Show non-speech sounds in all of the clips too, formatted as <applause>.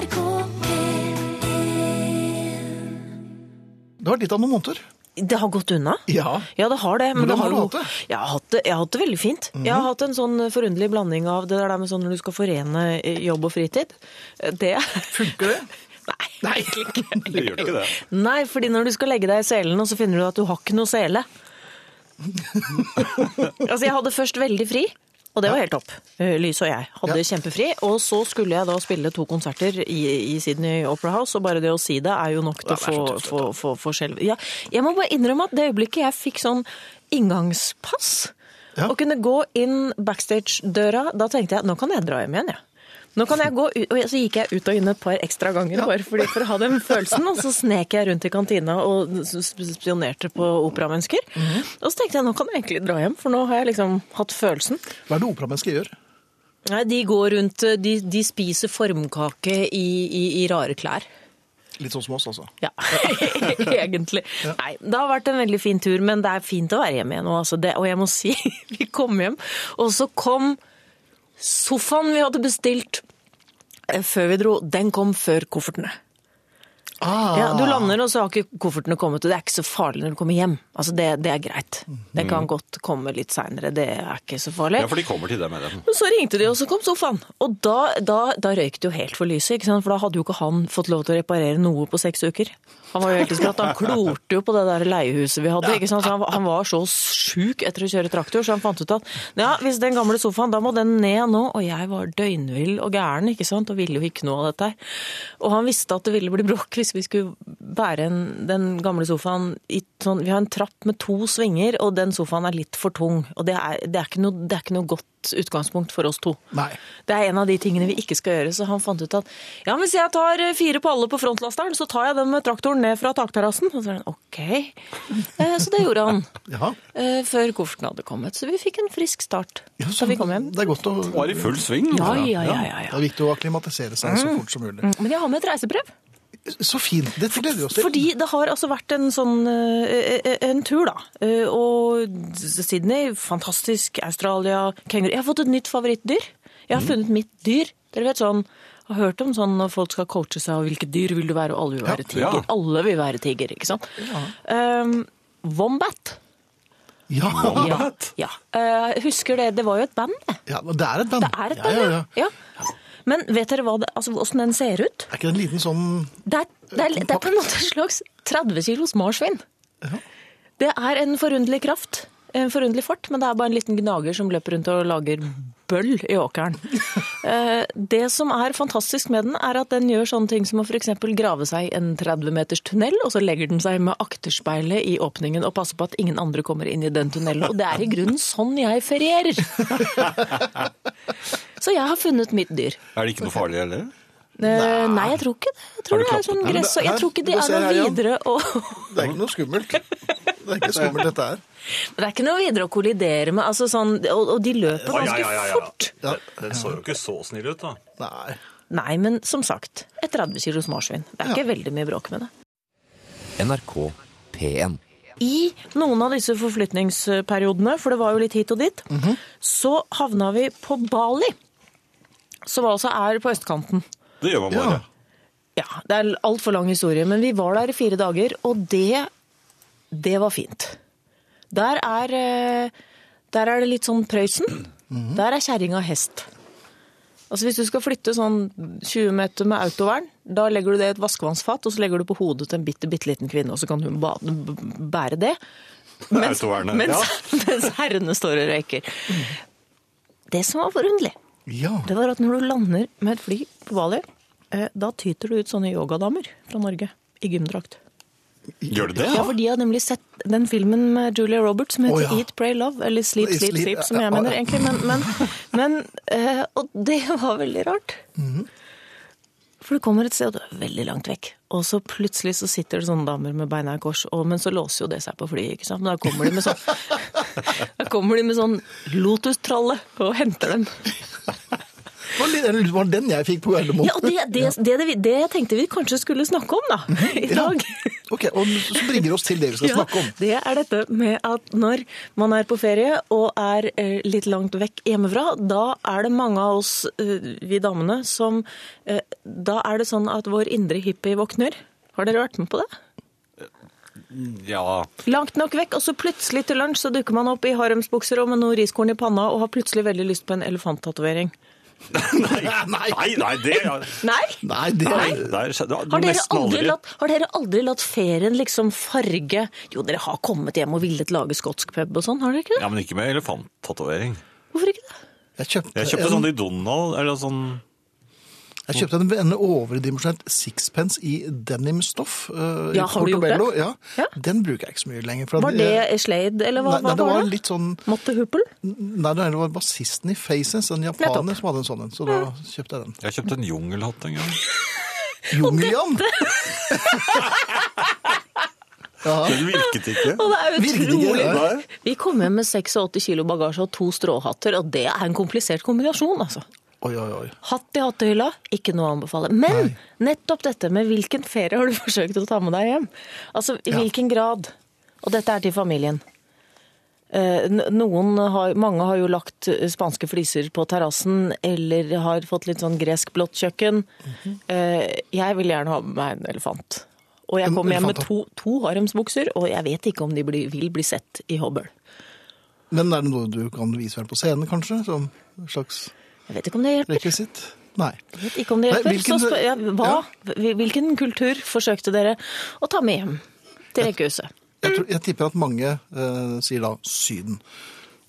NRK P1 Det har vært litt av noen måneder. Det har gått unna? Ja. Ja, det har det. Men Hvordan det har du hatt det? Mhm. Jeg har hatt det, jeg har hatt det veldig fint. Jeg har hatt en sånn forunderlig blanding av det der med sånn når du skal forene jobb og fritid. Det <laughs> Funker det? Nei, <laughs> egentlig ikke. <laughs> Det gjør ikke det. Nei, fordi når du skal legge deg i selen, og så finner du at du har ikke noe sele. altså, jeg hadde først veldig fri. Og det var helt topp. Eh, Lys og jeg hadde Ja. kjempefri. Og så skulle jeg da spille to konserter i, i Sydney Opera House, og bare det å si det er jo nok til å Ja, få, få, få, få skjelv. Ja, jeg må bare innrømme at det øyeblikket jeg fikk sånn inngangspass, Ja. og kunne gå inn backstage-døra, da tenkte jeg nå kan jeg dra hjem igjen, jeg. Nå kan jeg gå ut, og så gikk jeg ut og inn et par ekstra ganger bare fordi, for å ha den følelsen, og så snek jeg rundt i kantina og spionerte på operamennesker. Og så tenkte jeg nå kan jeg egentlig dra hjem, for nå har jeg liksom hatt følelsen. Hva er det operamennesker gjør? Nei, de går rundt, de, de spiser formkake i, i, i rare klær. Litt sånn som oss, altså. Ja, <laughs> egentlig. Nei, det har vært en veldig fin tur, men det er fint å være hjemme igjen nå. Altså det, og jeg må si, <laughs> vi kom hjem, og så kom sofaen vi hadde bestilt før vi dro, den kom før koffertene. Ah, Ja, du lander, og så har ikke koffertene kommet, og det er ikke så farlig når du kommer hjem. Altså, det, det er greit. Det kan godt komme litt seinere, det er ikke så farlig. Ja, for de kommer til deg med den. Så ringte de, og så kom sofaen. Og da, da, da røyk det jo helt for lyset, ikke sant? for da hadde jo ikke han fått lov til å reparere noe på seks uker. Han var jo helt skratt. Han klorte jo på det der leiehuset vi hadde. ikke sant? Så han, han var så sjuk etter å kjøre traktor, så han fant ut at ja, hvis den gamle sofaen, da må den ned nå. Og jeg var døgnvill og gæren, ikke sant, og ville jo ikke noe av dette her. Og han visste at det ville bli bråk hvis vi skulle bære en, den gamle sofaen i sånn Vi har en trapp med to svinger, og den sofaen er litt for tung. Og det er, det er, ikke, noe, det er ikke noe godt utgangspunkt for oss to. Nei. Det er en av de tingene vi ikke skal gjøre, så han fant ut at ja, hvis jeg tar eh, fire paller på frontlasteren, så tar jeg den med traktoren ned fra takterrassen. Og så sa han ok. Eh, Så det gjorde han. <laughs> Ja. eh, Før kofferten hadde kommet. Så vi fikk en frisk start Ja, så da vi kom hjem. Det er godt å Var i full sving. Ja, altså. ja, ja. ja, Det er viktig å akklimatisere seg så fort som mulig. Men jeg har med et reisebrev. Så fint. Dette gleder vi oss til. Fordi det har altså vært en sånn eh, eh, en tur, da. Eh, Og Sydney, fantastisk. Australia, kenguru. Jeg har fått et nytt favorittdyr. Jeg har funnet mitt dyr. Dere vet sånn har hørt om sånn når folk skal coache seg, og hvilket dyr vil du være, og alle vil være Ja, tiger. ja. Alle vil være tiger, ikke sant? Um, Wombat. Ja. Ja. ja. Uh, husker det, det var jo et band, det. ja, det er et band. Det er et ja, band, ja, ja. ja. Men vet dere hva det, altså, hvordan den ser ut? Er ikke det en liten sånn Det er, det er, det er på en måte en slags 30 kilos marsvin. Det er en forunderlig kraft, en forunderlig fart, men det er bare en liten gnager som løper rundt og lager bøll i åkeren. <laughs> Eh, Det som er fantastisk med den, er at den gjør sånne ting som å f.eks. grave seg en 30 meters tunnel, og så legger den seg med akterspeilet i åpningen og passer på at ingen andre kommer inn i den tunnelen. Og det er i grunnen sånn jeg ferierer. <laughs> Så jeg har funnet mitt dyr. Er det ikke noe farlig heller? Nei. Nei, jeg tror ikke det. Jeg tror det er sånn gress, og jeg tror ikke de er noe videre å Det er ikke noe skummelt. Det er ikke skummelt, dette her. Det er ikke noe videre å kollidere med, altså sånn, og, og de løper ganske fort. Ja. Den så jo ikke så snill ut, da. Nei. Nei, men som sagt, et 30 kilos marsvin. Det er ikke veldig mye bråk med det. NRK P1. I noen av disse forflytningsperiodene, for det var jo litt hit og dit, så havna vi på Bali, som altså er på østkanten. Det gjør man bare. Ja, det er altfor lang historie, men vi var der i fire dager, og det, det var fint. Der er, eh, der er det litt sånn Prøysen. Der er kjerringa hest. Altså Hvis du skal flytte sånn 20 meter med autovern, da legger du det i et vaskevannsfat, og så legger du på hodet til en bitte, bitte liten kvinne, og så kan hun bære det. Mens, mens, ja. <laughs> mens herrene står og røyker. Det som var forunderlig, Ja. det var at når du lander med et fly på Bali, eh, da tyter det ut sånne yogadamer fra Norge i gymdrakt. Gjør det det? Ja, for de har nemlig sett den filmen med Julia Roberts som heter oh, ja. Eat, Pray, Love, eller Sleep, Sleep, Sleep, som jeg mener egentlig, men, men, men eh, Og det var veldig rart. Mhm. For du kommer et sted, og du er veldig langt vekk, og så plutselig så sitter det sånne damer med beina i kors, og, men så låser jo det seg på flyet, ikke sant? Da kommer de med sånn <laughs> Da kommer de med sånn lotustralle og henter dem. Det var den jeg fikk på Gardermoen. Ja, og det, det, det, det, tenkte vi kanskje skulle snakke om da, i dag. Ok, og Så bringer oss til det vi skal <laughs> snakke om. det er dette med at når man er på ferie og er eh, litt langt vekk hjemmefra, da er det mange av oss, eh, vi damene, som eh, Da er det sånn at vår indre hippie våkner. Har dere vært med på det? Ja. Langt nok vekk, og så plutselig til lunsj så dukker man opp i haremsbukser og med noe riskorn i panna og har plutselig veldig lyst på en elefanttatovering. Nei, nei, nei, det Nei? Nei, det Nei. Der, er, det Har dere, aldri aldri. latt, har dere aldri latt ferien liksom farge Jo, dere har kommet hjem og villet lage skotsk pub og sånn, har dere ikke det? Ja, men ikke med elefanttatovering. Hvorfor ikke det? Jeg kjøpte, Jeg kjøpte en, sånn i Donald, eller sånn jeg kjøpte en, en overdimensjonert sixpence i denimstoff. Uh, Ja, har du gjort det? Ja. Ja. Den bruker jeg ikke så mye lenger. for Var det Slade, eller hva, Nei, nei, det var var det? litt sånn Motte Huppel? Nei, det var bassisten i Faces, en japaner Nettopp. som hadde en sånn en. Så da kjøpte jeg den. Jeg kjøpte en jungelhatt en gang. <laughs> Jungeljan! <laughs> Den virket ikke. Og det er Virket ikke, utrolig. Vi kom hjem med 86 kilo bagasje og to stråhatter, og det er en komplisert kombinasjon, altså. Oi, oi, oi. Hatt i hattehylla, ikke noe å anbefale. Men nettopp dette med hvilken ferie har du <laughs> forsøkt å ta med deg hjem? Altså, i hvilken grad? Og dette er til familien. Eh, Noen har, mange har jo lagt eh, spanske fliser på terrassen, eller har fått litt sånn gresk blått kjøkken. Eh, Jeg vil gjerne ha med meg en elefant. Og jeg kommer hjem med to, to haremsbukser, og jeg vet ikke om de blir, vil bli sett i Hobøl. Men er det noe du kan vise frem på scenen, kanskje? Som en slags Jeg vet ikke om det hjelper. rekvisitt? Nei. Jeg vet ikke om det Nei, hjelper. hvilken- Så spør ja, hva, Hvilken kultur forsøkte dere å ta med hjem til rekehuset? Jeg, tror, jeg tipper at mange uh, sier da Syden.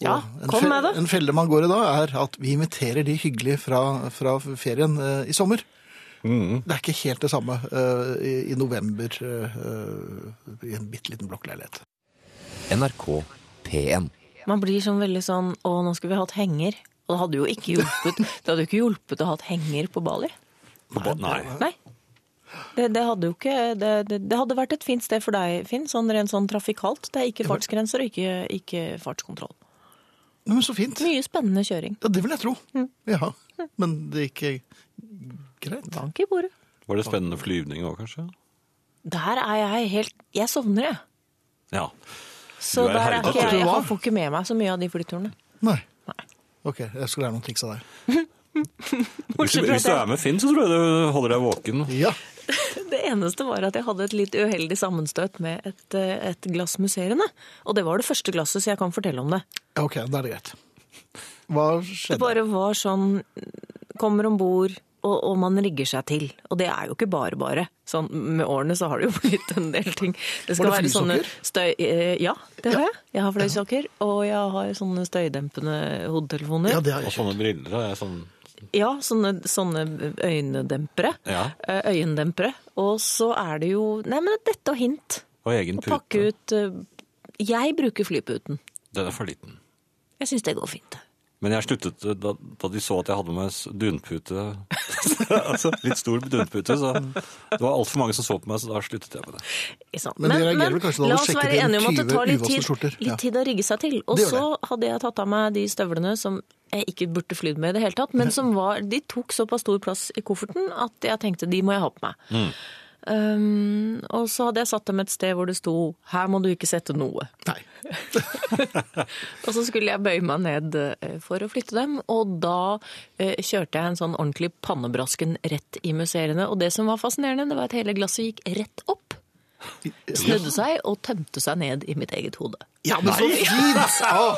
Og Ja, kom med det. En felle man går i da, er at vi inviterer de hyggelige fra, fra ferien uh, i sommer. Mm. Det er ikke helt det samme uh, i, i november i en bitte liten blokkleilighet. NRK P1. Man blir sånn veldig sånn Å, nå skulle vi hatt henger. Og det hadde jo ikke hjulpet, det hadde jo ikke hjulpet å ha et henger på Bali. På Nei. Nei. Det, det hadde jo ikke det, det, det hadde vært et fint sted for deg, Finn, sånn rent sånn trafikalt. Det er ikke fartsgrenser og ikke, ikke fartskontroll. Nei, Men så fint. Mye spennende kjøring. Ja, det vil jeg tro. Mm. Ja, Men det gikk greit. Bank i bordet. Var det spennende flyvning òg, kanskje? Der er jeg helt Jeg sovner, jeg. Ja. Så er der er ikke jeg. Jeg får ikke med meg så mye av de flyturene. Nei. Ok, jeg skal lære noen triks av deg. <laughs> Hvis, du- hvis du er med Finn, så tror jeg du holder deg våken. Ja. <laughs> Det eneste var at jeg hadde et litt uheldig sammenstøt med et, eh, et glass musserende. Og det var det første glasset, så jeg kan fortelle om det. Ok, da er det greit. Hva skjedde? Det bare var sånn Kommer om bord, og, og man rigger seg til. Og det er jo ikke bare bare. Sånn, med årene så har det jo <laughs> blitt en del ting. Det skal det være sånne støy... eh, Ja, det har jeg. Jeg har fløysokker, og jeg har sånne støydempende hodetelefoner. Ja, det har Og sånne briller. Og jeg sånn... Ja, sånne, sånne øynedempere. Ja. Eh, Øyendempere. Og så er det jo Nei, men dette og hint. Og egen Å pakke ut eh, Jeg bruker flyputen. Den er for liten. Jeg syns det går fint. Men jeg sluttet da, da de så at jeg hadde med dunpute. <laughs> altså, litt stor dunpute, så det var altfor mange som så på meg, så da sluttet jeg med det. Men, men, Men la oss være enige om at det tar litt tid, litt tid å rigge seg til. Og så hadde jeg tatt av meg de støvlene som jeg ikke burde flydd med i det hele tatt, men <laughs> som var, de tok såpass stor plass i kofferten at jeg tenkte de må jeg ha på meg. Mm. Um, og så hadde jeg satt dem et sted hvor det sto 'her må du ikke sette noe'. Nei. <laughs> Og så skulle jeg bøye meg ned eh, for å flytte dem, og da uh, kjørte jeg en sånn ordentlig pannebrasken rett i museene. Og det som var fascinerende, det var at hele glasset gikk rett opp, snudde seg og tømte seg ned i mitt eget hode. Ja, men så fint! Ah,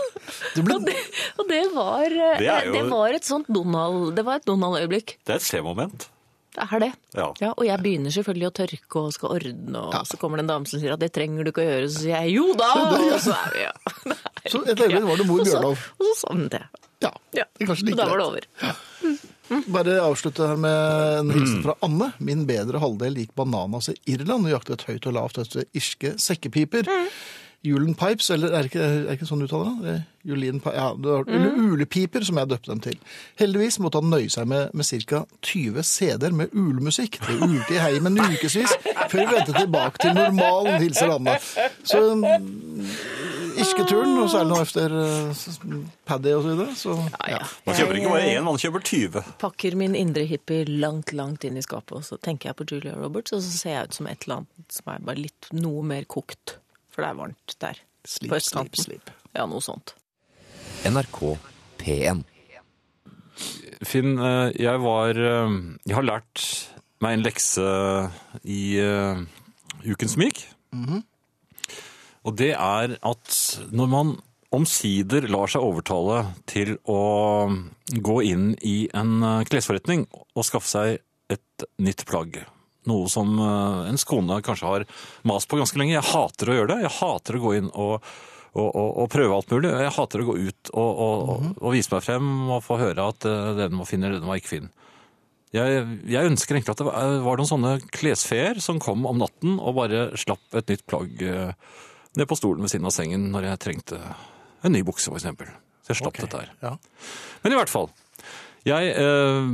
det ble... <laughs> Og det, og det var, eh, Det er jo- det var et sånt Donald, det Donald-øyeblikk. Det er et se-moment. Det er det. Ja. og jeg begynner selvfølgelig å tørke og skal ordne, og så kommer det en dame som sier at det trenger du ikke å gjøre, så sier jeg jo da! <laughs> Og så er vi, ja. <laughs> Så et øyeblikk var det mor Bjørnov. Og så sovnet jeg. Ja, Ja. det kanskje like da var det over. Bare avslutte her med en hilsen fra Anne. Min bedre halvdel gikk bananas i Irland og jaktet høyt og lavt etter irske sekkepiper. Julen Pipes, eller er det ikke, er det ikke sånn du uttaler det? Julin ja, det var, eller Ulepiper, som jeg døpte dem til. Heldigvis måtte han nøye seg med, med ca. 20 CD-er med ulemusikk. Det ulte i heimen ukevis før vi vendte tilbake til normalen, hilser Anne. Så mm, Irske-turen, og særlig nå efter uh, Paddy og så videre. Så Ja, ja. Man kjøper ikke bare én, man kjøper 20. eh, pakker min indre hippie langt, langt inn i skapet, og så tenker jeg på Julia Roberts, og så ser jeg ut som et eller annet som er bare litt noe mer kokt. For det er varmt der. sleep, slip, sleep, sleep. Ja, noe sånt. NRK P1. Finn, eh, jeg var eh, Jeg har lært meg en lekse i ukens uken som gikk. Og det er at når man omsider lar seg overtale til å gå inn i en klesforretning og skaffe seg et nytt plagg. Noe som eh, ens kone kanskje har mast på ganske lenge. Jeg hater å gjøre det. Jeg hater å gå inn og, og, og, og prøve alt mulig. Jeg hater å gå ut og, og vise meg frem og få høre at eh, den var fin eller den var ikke fin. Jeg, jeg ønsker egentlig at det var, noen sånne klesfeer som kom om natten og bare slapp et nytt plagg eh, ned på stolen ved siden av sengen når jeg trengte en ny bukse, eksempel. Så jeg slapp okay, dette her. Ja. Men i hvert fall. Jeg eh,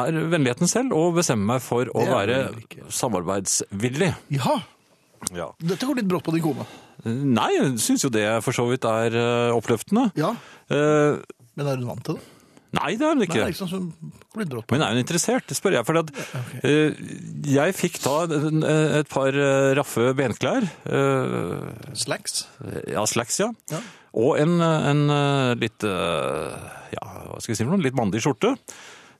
er vennligheten selv og bestemmer meg for å Det er være ikke. samarbeidsvillig. ja, Ja. dette går litt brått på din kone. Nei, jeg syns jo det for så vidt er eh, oppløftende. Ja, Eh, men er hun vant til det? nei, det er hun Nei, ikke. ikke sånn som går litt brått på. Men er hun interessert, det spør jeg. For at, eh, jeg fikk da en- et par eh, raffe benklær. eh, Slacks. ja, slacks, ja. Ja. Og en, en eh, litt eh, Ja, hva skal jeg si for noe? Litt mandig skjorte.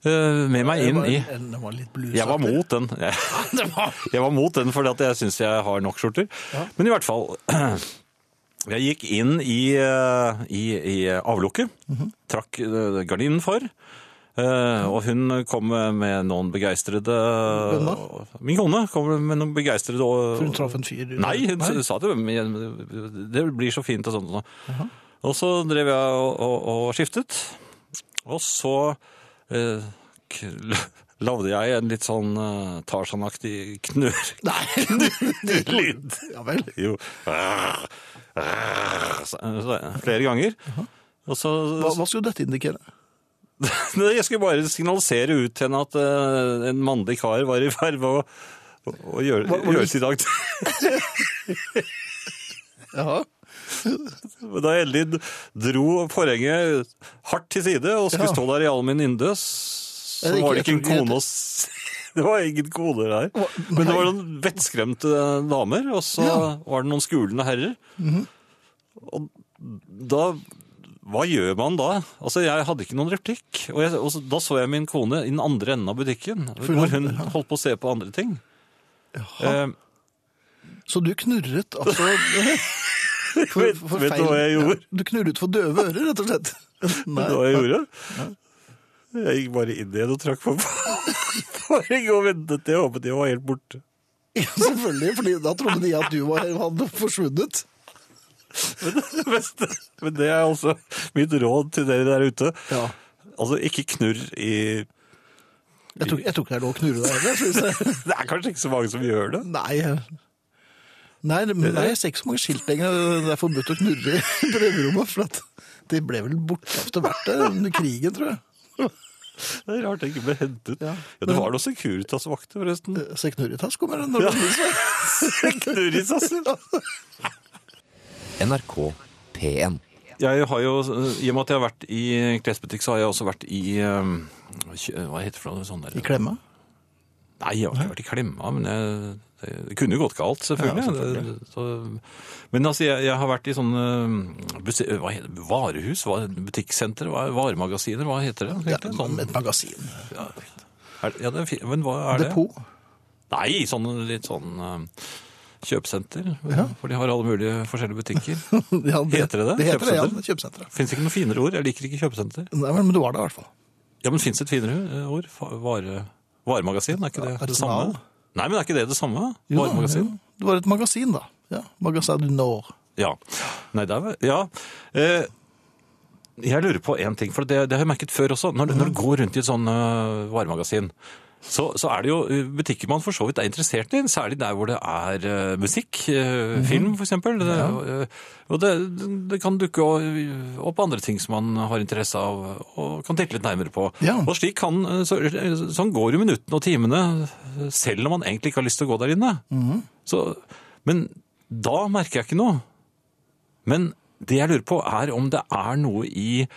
eh, med meg inn i Den var litt blusete. Jeg var mot den. <laughs> Jeg, var mot den fordi jeg syns jeg har nok skjorter. Men i hvert fall <clears throat> Jeg gikk inn i, i, i avlukket, trakk eh, gardinen for. Eh, Og hun kom med noen begeistrede Hvem da? Min kone kom med noen begeistrede For hun traff en fyr. Nei, hun sa at det, det blir så fint og sånt. og -huh. Og så drev jeg og, og, og skiftet. Og så eh, <laughs> lagde jeg en litt sånn uh, Tarzan-aktig knurr. <laughs> Nei, <laughs> det Lyd. Ja vel. Jo. Så- Flere ganger. Og så Hva, hva skulle dette indikere? <laughs> Jeg skulle bare signalisere ut til henne at eh, en mannlig kar var i ferd med å, å, å gjøre, Hva- gjøre sitt akt. <laughs> Jaha. Da Ellin dro forhenget hardt til side og skulle Ja. stå der i all min ynde, så det var det ikke- en kone å <laughs> Det var ingen koner der. Men det var noen vettskremte damer, og så Ja. Var det noen skulende herrer. Og da Hva gjør man da? Altså, Jeg hadde ikke noen replikk. Og, jeg, og da så jeg min kone i den andre enden av butikken, For hvor hun- holdt på å se på andre ting. Eh, Så du knurret altså <laughs> for, Vet- vet du hva jeg gjorde? Ja, du knurret for døve ører, rett og slett. Nei. <laughs> Vet du hva jeg gjorde? Jeg gikk bare inn igjen og trakk på <laughs> forhenget og ventet til jeg håpet jeg var helt borte. Ja, selvfølgelig, for da trodde de at du var, hadde forsvunnet. Men, men det er altså mitt råd til dere der ute. Ja. Altså, ikke knurr i Jeg tror, jeg tror ikke det er lov å knurre deg heller. <laughs> Det er kanskje ikke så mange som gjør det. Nei. Nei, det- nei, jeg ser ikke så mange skilt lenger. Det er forbudt å knurre i <laughs> prøverommet. For det ble vel borte etter hvert det, under krigen, tror jeg. Det er rart det ikke ble hentet. Ja. Ja, det var noen Securitas-vakter, forresten. Securitas kommer det når det blir sånn. <laughs> NRK P1. Jeg har jo, I og med at jeg har vært i klesbutikk, så har jeg også vært i um, Hva heter det for noe sånt? der? I klemma? Nei, jeg har ikke vært i klemma, men jeg, det, kunne jo gått galt, selvfølgelig. Ja, selvfølgelig. Det, så, men altså, jeg, jeg har vært i sånne buse- hva heter, det? varehus, butikksenter, varemagasiner, hva heter det? Ja? Sånn, et magasin. er, ja, det er men hva er det? Depot. Nei, sånn, litt sånn kjøpesenter, for de har alle mulige forskjellige butikker. <laughs> Ja, Heter det det? Det heter det, ja. Kjøpesenter? Kjøpesenter. Fins ikke noe finere ord, jeg liker ikke kjøpesenter. Nei, men du var det i hvert fall. Ja, men fins et finere eh, ord? Vare, varemagasin, er ikke det det Arsenal. samme? Nei, men er ikke det det samme? Jo, Varemagasin? jo. Det var et magasin, da. Ja, Magasin du når. Ja. Nei, det er vel Ja. Eh, jeg lurer på én ting, for det, det har jeg merket før også. Når, når du går rundt i et sånn uh, varemagasin, så, så er det jo eh, butikker man for så vidt er interessert i, særlig der hvor det er eh, musikk, eh, film for eksempel. Det, eh, og det, det kan dukke opp andre ting som man har interesse av og kan titte litt nærmere på. Ja. Og slik kan, så, sånn går jo minuttene og timene, selv om man egentlig ikke har lyst til å gå der inne. Så, men da merker jeg ikke noe. Men det jeg lurer på, er om det er noe i,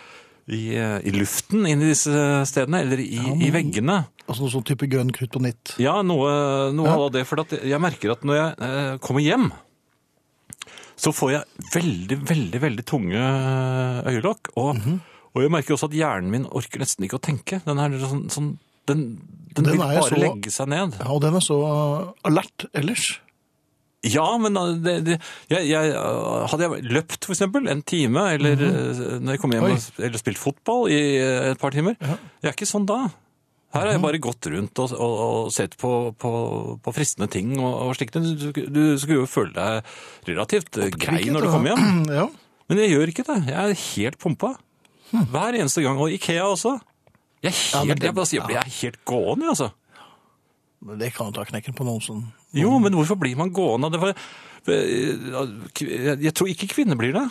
i, eh, i luften inni disse stedene, eller i, i veggene. Altså noe sånn type grønn kryptonitt. Ja, noe, noe Ja. av det. For jeg merker at når jeg eh, kommer hjem, så får jeg veldig, veldig, veldig tunge øyelokk. Og, Mhm. og jeg merker også at hjernen min orker nesten ikke å tenke. Den, er sånn, sånn, den, den, Den vil bare så- legge seg ned. Ja, og den er så uh, alert ellers. Ja, men uh, det, det, jeg, jeg, uh, hadde jeg løpt for eksempel en time, eller uh, når jeg kom hjem Mhm. Oi. eller spilt fotball i et par timer, Ja. jeg er ikke sånn da. Her Mhm. har jeg bare gått rundt og, og, og sett på, på, på fristende ting og, og slikt. Du, du skulle jo føle deg relativt grei når du kom hjem. <clears throat> Ja. Men jeg gjør ikke det. Jeg er helt pumpa. Hver eneste gang. Og Ikea også. Jeg er helt, Ja, det- jeg, jeg, jeg er helt gående, altså. Det kan ta knekken på noen som Jo, men hvorfor blir man gående? Var, jeg, jeg tror ikke kvinner blir det.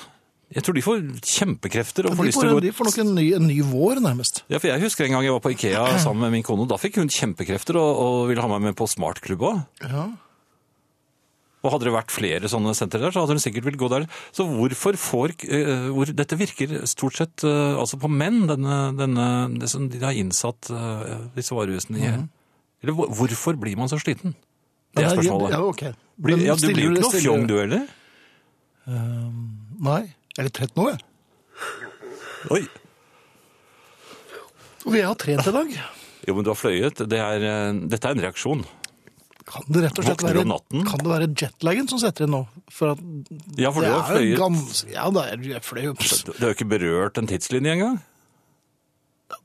Jeg tror de får kjempekrefter og får lyst til å gå de får nok en ny, en ny vår, nærmest. ja, for Jeg husker en gang jeg var på Ikea <clears throat> sammen med min kone. Da fikk hun kjempekrefter og, og ville ha meg med på smartklubb òg. Ja. Og hadde det vært flere sånne sentre der, så hadde hun sikkert villet gå der. Så hvorfor får uh, hvor, Dette virker stort sett uh, altså på menn, denne, denne, det som de har innsatt uh, disse varehusene i. Eller hvorfor blir man så sliten? Det er spørsmålet. Ja, ok. Blir, ja, du blir jo ikke noe fjong, du heller? Nei. Jeg er litt trett nå, jeg. Oi. Og jeg har trent i dag. Jo, men du har fløyet. Det er, eh, dette er en reaksjon. Kan det rett og slett være, kan det være jetlagen som setter inn nå? For at Ja, for du har fløyet. gans... Ja, er, jeg fløy Du du har jo ikke berørt en tidslinje engang.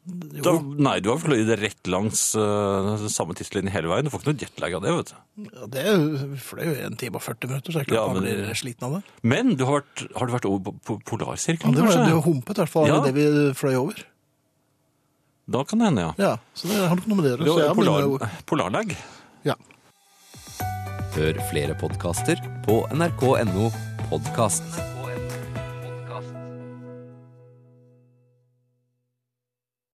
Du har, nei, du har fløyet rett langs uh, samme tidslinje hele veien. Du får ikke noe jetlag av det, vet du. Ja, det er vi fløy jo en time og 40 minutter, så jeg klart Ja, man men- blir sliten av det. Men du har, vært, har du vært over på- Polarsirkelen? Ja, det var kanskje? det var humpet, i hvert fall, Ja. det vi fløy over. Da kan det hende, ja. Ja, så det har nok noe med det å gjøre. polar, polarlag. Ja. Hør flere podkaster på nrk.no podkast.